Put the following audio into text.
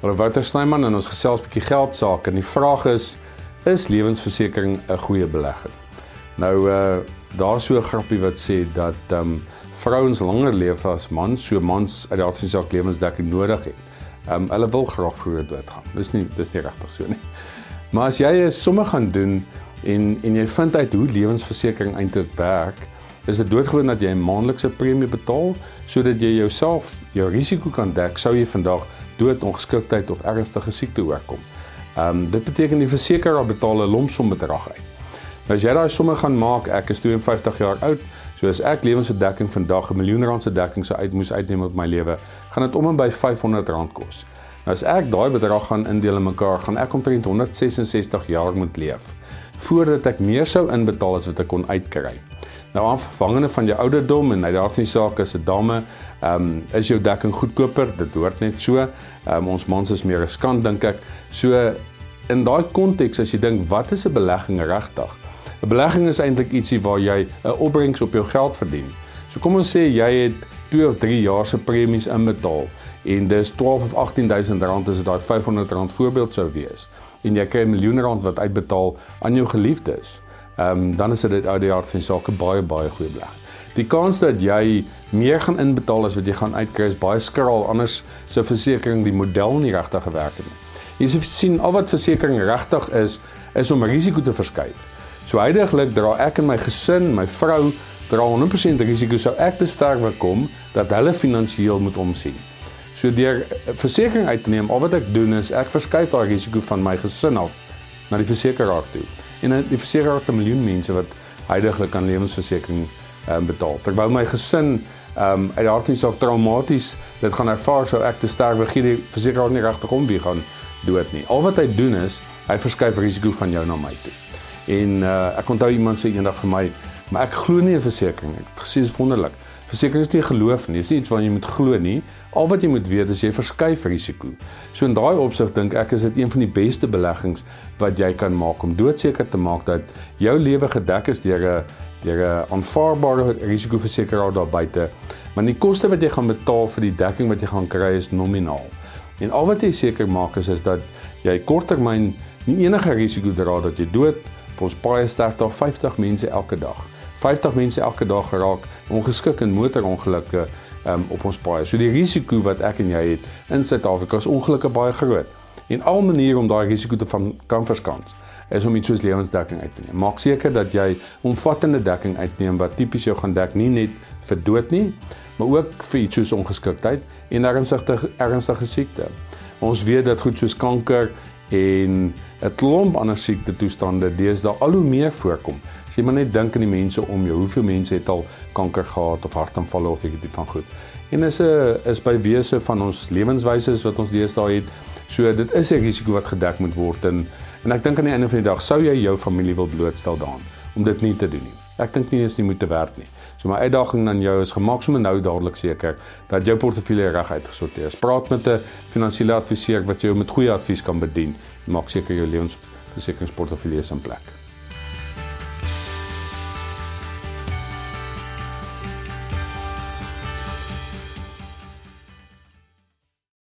Hallo Wouter Snyman en ons gesels 'n bietjie geld sake en die vraag is is lewensversekering 'n goeie belegging? Nou uh daar's so 'n grappie wat sê dat ehm um, vrouens langer leef as mans, so mans uit die aard van die saak lewensdekking nodig het. Ehm um, hulle wil graag vroeër doodgaan. Dis nie dis nie regtig so nie. Maar as jy 'n somme gaan doen en en jy vind uit hoe lewensversekering eintlik werk, is dit doodgewoon dat jy 'n maandelikse premie betaal sodat jy jouself jou risiko kan dek sou jy vandag dood, ongeskiktheid of ernstige siekte oorkom. Ehm um, dit beteken die versekeraar betaal 'n lompsom bedrag uit. Nou as jy daai somme gaan maak, ek is 52 jaar oud, so as ek lewensverdekking vandag 'n miljoen rand se dekking sou uit moes uitneem op my lewe, gaan dit om en by 500 rand kos. Nou as ek daai bedrag gaan indeel in mekaar, gaan ek omtrent 166 jaar moet leef voordat ek meer sou inbetaal as wat ek kon uitkry. Nou afhangende van jou ouderdom en uit daardie saak is 'n dame, ehm um, is jou dekking goedkoper, dit hoort net so. Ehm um, ons mans is meer riskant dink ek. So in daai konteks as jy dink wat is 'n belegging regtig? 'n Belegging is eintlik ietsie waar jy 'n opbrengs op jou geld verdien. So kom ons sê jy het 2 of 3 jaar se premies inbetaal en dis 12 of 18000 rand as dit daai 500 rand voorbeeld sou wees en jy kry 'n miljoen rand wat uitbetaal aan jou geliefdes ehm um, dan is dit uit die aard van sake baie baie goeie belegging. Die kans dat jy meer gaan inbetaal as wat jy gaan uitkry is baie skraal anders se versekerings die model nie regtig gewerk het nie. Jy sien al wat versekerings regtig is is om risiko te verskuif. So heidaglik dra ek en my gesin, my vrou dra 100% risiko sou ek te sterwe kom dat hulle finansiëel moet omsien. So deur versekerings uit te neem, al wat ek doen is ek verskuif daai risiko van my gesin af na die versekeraar toe en die versekeraar het 'n miljoen mense wat heidaglik aan lewensversekering um, betaal. Terwyl my gesin um uit daardie saak traumaties dit gaan ervaar sou ek te sterwe gee die versekeraar nie regtig om wie gaan dood nie. Al wat hy doen is hy verskuif risiko van jou na my toe. En uh, ek onthou iemand sê eendag vir my, maar ek glo nie in versekerings nie. Ek het gesê dit is wonderlik. Versekerings is nie geloof nie, dis nie iets wat jy moet glo nie. Al wat jy moet weet is jy verskuif risiko. So in daai opsig dink ek is dit een van die beste beleggings wat jy kan maak om doodseker te maak dat jou lewe gedek is deur 'n deur 'n aanvaarbare risikoversekeraar daar buite. Maar die koste wat jy gaan betaal vir die dekking wat jy gaan kry is nominaal. En al wat jy seker maak is is dat jy korttermyn nie enige risiko dra dat jy dood. Ons paai sterf daar 50 mense elke dag. 50 mense elke dag geraak ongeskik in motorongelukke um, op ons paaie. So die risiko wat ek en jy het in Suid-Afrika is ongelukkig baie groot. En al maniere om daai risiko te van kan verskans is om iets soos lewensdekking uit te neem. Maak seker dat jy omvattende dekking uitneem wat tipies jou gaan dek nie net vir dood nie, maar ook vir iets soos ongeskiktheid en ernstige ernstige siekte. Ons weet dat goed soos kanker en 'n klomp ander siekte toestande deesdae al hoe meer voorkom. As jy maar net dink aan die mense om jou, hoeveel mense het al kanker gehad of hartaanvalle of ek dit van goed. En is 'n is by wese van ons lewenswyse wat ons deesdae het. So dit is 'n risiko wat gedek moet word en en ek dink aan die einde van die dag sou jy jou familie wil blootstel daaraan om dit nie te doen nie. Ek dink nie is nie moet te werk nie. So my uitdaging aan jou is gemaak sommer nou dadelik seker dat jou portefeulje reg uitgesorteer is. Praat met 'n finansiële adviseur wat jou met goeie advies kan bedien. Maak seker jou lewensversekeringsportefeulje is in plek.